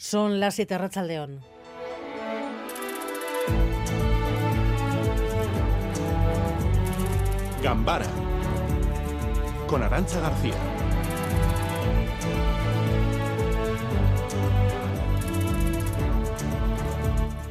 Son las 7 León. Gambara con Arancha García.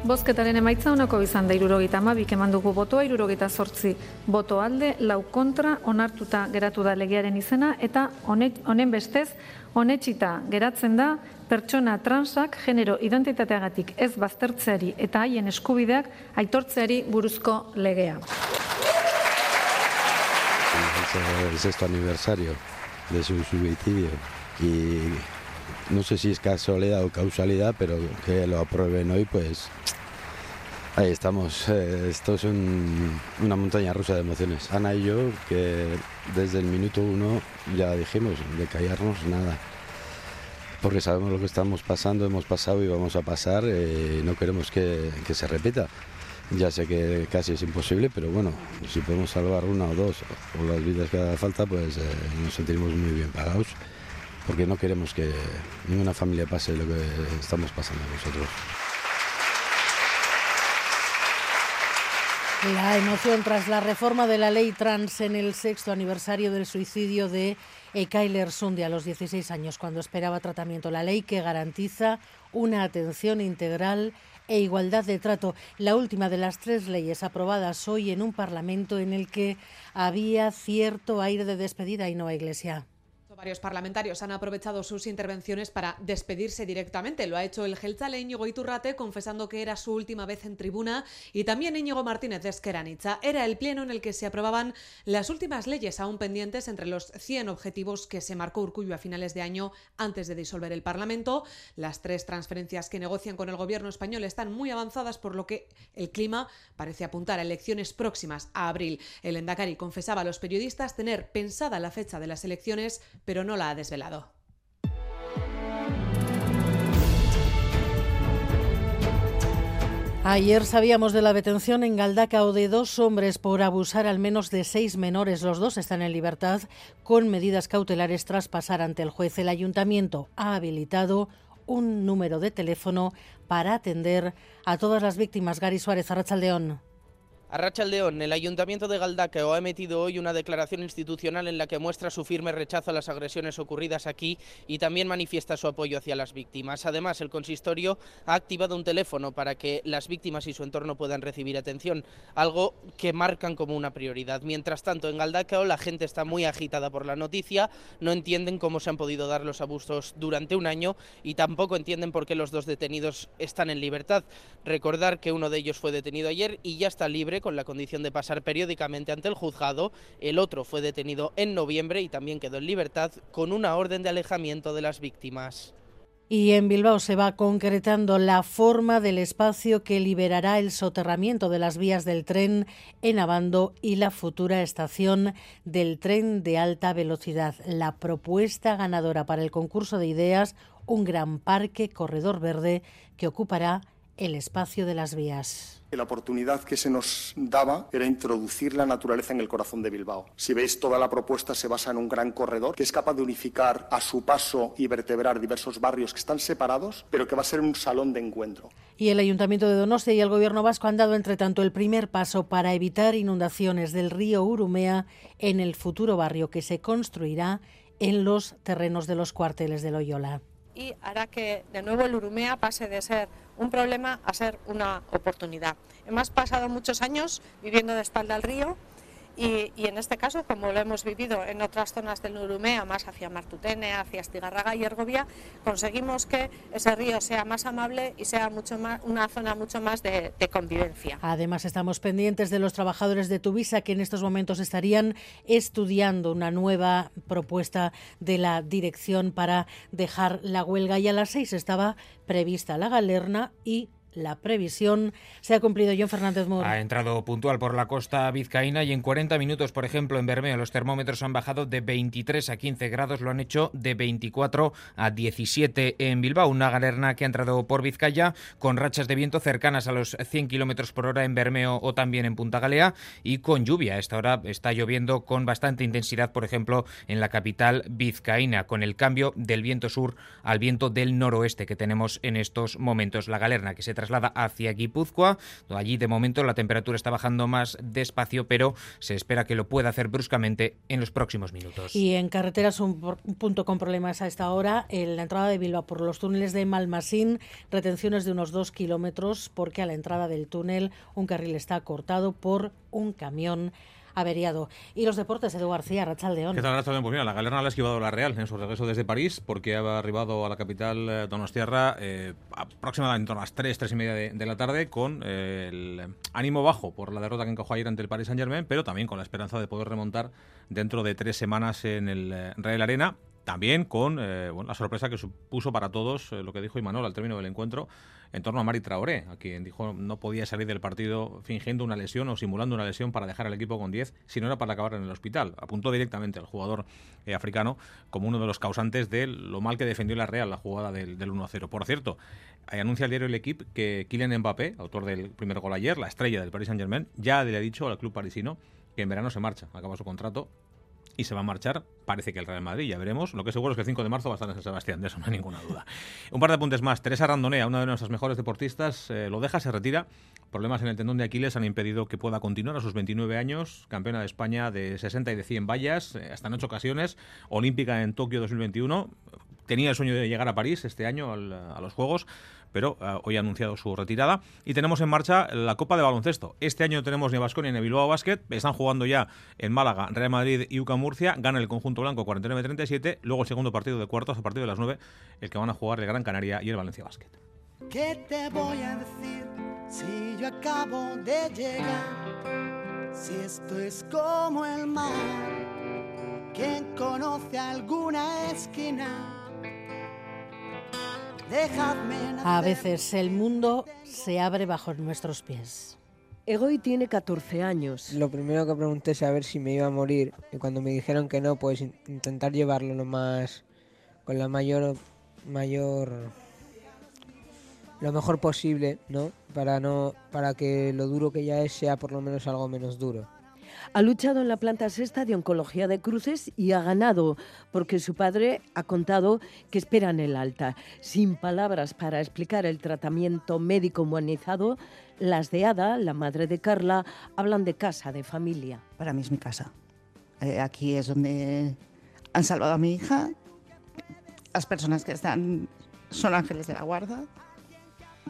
Bozketaren emaitza honako izan da irurogeita amabik eman dugu botoa, irurogeita sortzi boto alde, lau kontra, onartuta geratu da legearen izena, eta honen bestez, honetxita geratzen da, pertsona transak genero identitateagatik ez baztertzeari eta haien eskubideak aitortzeari buruzko legea. El sexto aniversario de su suicidio y no sé si es casualidad o causalidad, pero que lo aprueben hoy, pues Ahí estamos. Eh, esto es una montaña rusa de emociones. Ana y yo, que desde el minuto uno ya dijimos, de callarnos nada. Porque sabemos lo que estamos pasando, hemos pasado y vamos a pasar. Eh, no queremos que, se repita. Ya sé que casi es imposible, pero bueno, si podemos salvar una o dos o las vidas que haga falta, pues eh, nos sentiremos muy bien pagados. Porque no queremos que ninguna familia pase lo que estamos pasando nosotros. La emoción tras la reforma de la ley trans en el sexto aniversario del suicidio de Kyler Sunde a los 16 años, cuando esperaba tratamiento. La ley que garantiza una atención integral e igualdad de trato. La última de las tres leyes aprobadas hoy en un Parlamento en el que había cierto aire de despedida y no Iglesia. Varios parlamentarios han aprovechado sus intervenciones para despedirse directamente. Lo ha hecho el gelzale Íñigo Iturrate, confesando que era su última vez en tribuna, y también Íñigo Martínez de Esqueranitza. Era el pleno en el que se aprobaban las últimas leyes aún pendientes entre los 100 objetivos que se marcó Urcullo a finales de año antes de disolver el Parlamento. Las tres transferencias que negocian con el gobierno español están muy avanzadas, por lo que el clima parece apuntar a elecciones próximas a abril. El Endacari confesaba a los periodistas tener pensada la fecha de las elecciones pero no la ha desvelado. Ayer sabíamos de la detención en Galdacao de dos hombres por abusar al menos de seis menores. Los dos están en libertad con medidas cautelares tras pasar ante el juez. El ayuntamiento ha habilitado un número de teléfono para atender a todas las víctimas. Gary Suárez, Arrachaldeón. A León, el Ayuntamiento de Galdacao ha emitido hoy una declaración institucional en la que muestra su firme rechazo a las agresiones ocurridas aquí y también manifiesta su apoyo hacia las víctimas. Además, el consistorio ha activado un teléfono para que las víctimas y su entorno puedan recibir atención, algo que marcan como una prioridad. Mientras tanto, en Galdacao la gente está muy agitada por la noticia, no entienden cómo se han podido dar los abusos durante un año y tampoco entienden por qué los dos detenidos están en libertad. Recordar que uno de ellos fue detenido ayer y ya está libre con la condición de pasar periódicamente ante el juzgado. El otro fue detenido en noviembre y también quedó en libertad con una orden de alejamiento de las víctimas. Y en Bilbao se va concretando la forma del espacio que liberará el soterramiento de las vías del tren en Abando y la futura estación del tren de alta velocidad. La propuesta ganadora para el concurso de ideas, un gran parque corredor verde que ocupará el espacio de las vías. La oportunidad que se nos daba era introducir la naturaleza en el corazón de Bilbao. Si veis, toda la propuesta se basa en un gran corredor que es capaz de unificar a su paso y vertebrar diversos barrios que están separados, pero que va a ser un salón de encuentro. Y el Ayuntamiento de Donostia y el Gobierno vasco han dado, entre tanto, el primer paso para evitar inundaciones del río Urumea en el futuro barrio que se construirá en los terrenos de los cuarteles de Loyola. Y hará que de nuevo el Urumea pase de ser un problema a ser una oportunidad. Hemos pasado muchos años viviendo de espalda al río y, en este caso, como lo hemos vivido en otras zonas del Urumea, más hacia Martutene, hacia Estigarraga y Ergovia, conseguimos que ese río sea más amable y sea mucho más, una zona mucho más de, de, convivencia. Además, estamos pendientes de los trabajadores de Tuvisa que en estos momentos estarían estudiando una nueva propuesta de la dirección para dejar la huelga. Y a las seis estaba prevista la galerna y la previsión se ha cumplido. John Fernández Mur. Ha entrado puntual por la costa vizcaína y en 40 minutos, por ejemplo, en Bermeo los termómetros han bajado de 23 a 15 grados, lo han hecho de 24 a 17 en Bilbao. Una galerna que ha entrado por Vizcaya con rachas de viento cercanas a los 100 kilómetros por hora en Bermeo o también en Punta Galea y con lluvia. A esta hora está lloviendo con bastante intensidad, por ejemplo, en la capital vizcaína, con el cambio del viento sur al viento del noroeste que tenemos en estos momentos. La galerna que se traslada hacia Guipúzcoa. Allí de momento la temperatura está bajando más despacio, pero se espera que lo pueda hacer bruscamente en los próximos minutos. Y en carreteras un, punto con problemas a esta hora, la entrada de Bilbao por los túneles de Malmasín, retenciones de unos dos kilómetros porque a la entrada del túnel un carril está cortado por un camión averiado. Y los deportes, Edu García, Rachaldeón. ¿Qué tal, Rachaldeón? Pues mira, la galerna la ha esquivado la Real en su regreso desde París porque ha arribado a la capital eh, Donostiarra eh, aproximadamente a las 3, 3 y media de, la tarde con eh, el ánimo bajo por la derrota que encajó ayer ante el Paris Saint-Germain, pero también con la esperanza de poder remontar dentro de tres semanas en el eh, Real Arena también con bueno, la sorpresa que supuso para todos lo que dijo Imanol al término del encuentro en torno a Mari Traoré, a quien dijo no podía salir del partido fingiendo una lesión o simulando una lesión para dejar al equipo con 10, si no era para acabar en el hospital. Apuntó directamente al jugador eh, africano como uno de los causantes de lo mal que defendió la Real la jugada del, 1-0. Por cierto, anuncia el diario El Equipe que Kylian Mbappé, autor del primer gol ayer, la estrella del Paris Saint-Germain, ya le ha dicho al club parisino que en verano se marcha, acaba su contrato y se va a marchar, parece que el Real Madrid, ya veremos. Lo que seguro es que el 5 de marzo va a estar en San Sebastián, de eso no hay ninguna duda. Un par de apuntes más. Teresa Randonea, una de nuestras mejores deportistas, eh, lo deja, se retira. Problemas en el tendón de Aquiles han impedido que pueda continuar a sus 29 años, campeona de España de 60 y de 100 vallas, eh, hasta en ocho ocasiones, olímpica en Tokio 2021. Tenía el sueño de llegar a París este año a los Juegos, pero eh, hoy ha anunciado su retirada. Y tenemos en marcha la Copa de Baloncesto. Este año tenemos ni Basconia ni Bilbao Basket. Están jugando ya en Málaga, Real Madrid y UCA Murcia. Gana el conjunto blanco 49-37. Luego el segundo partido de cuartos a partir de las 9, el que van a jugar el Gran Canaria y el Valencia Basket. ¿Qué te voy a decir si yo acabo de llegar? Si esto es como el mar, ¿quién conoce alguna esquina? A veces el mundo se abre bajo nuestros pies. Egoy tiene 14 años. Lo primero que pregunté es a ver si me iba a morir y cuando me dijeron que no, pues intentar llevarlo lo más con la mayor mayor lo mejor posible, ¿no? Para no para que lo duro que ya es sea por lo menos algo menos duro. Ha luchado en la planta sexta de Oncología de Cruces y ha ganado, porque su padre ha contado que esperan el alta. Sin palabras para explicar el tratamiento médico humanizado, las de Ada, la madre de Carla, hablan de casa, de familia. Para mí es mi casa. Eh, aquí es donde han salvado a mi hija. Las personas que están son ángeles de la guarda.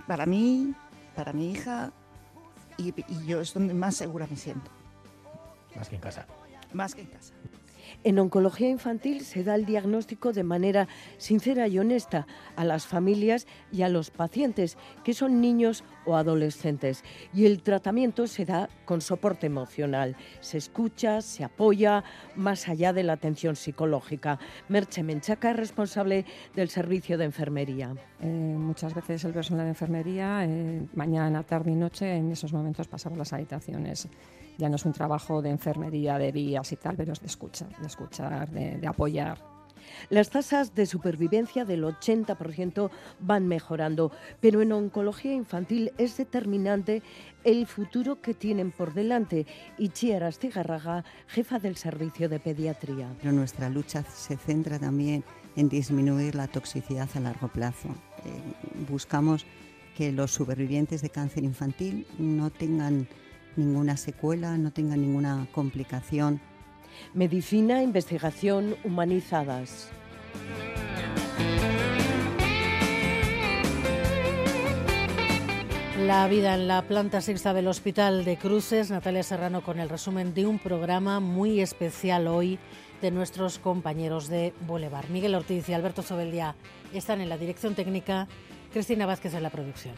Para mí, para mi hija, y yo es donde más segura me siento. Más que en casa. Más que en casa. En oncología infantil se da el diagnóstico de manera sincera y honesta a las familias y a los pacientes, que son niños o adolescentes. Y el tratamiento se da con soporte emocional. Se escucha, se apoya, más allá de la atención psicológica. Merche Menchaca es responsable del servicio de enfermería. Eh, muchas veces el personal de enfermería, eh, mañana, tarde y noche, en esos momentos pasamos las habitaciones ya no es un trabajo de enfermería, de vías y tal, pero es de escuchar, de escuchar, de, apoyar. Las tasas de supervivencia del 80% van mejorando, pero en oncología infantil es determinante el futuro que tienen por delante. Itziar Astigarraga, jefa del servicio de pediatría. Pero nuestra lucha se centra también en disminuir la toxicidad a largo plazo. Eh, buscamos que los supervivientes de cáncer infantil no tengan ninguna secuela, no tenga ninguna complicación. Medicina, investigación humanizadas. La vida en la planta sexta del Hospital de Cruces, Natalia Serrano con el resumen de un programa muy especial hoy de nuestros compañeros de Boulevard. Miguel Ortiz y Alberto Sobeldía están en la dirección técnica, Cristina Vázquez en la producción.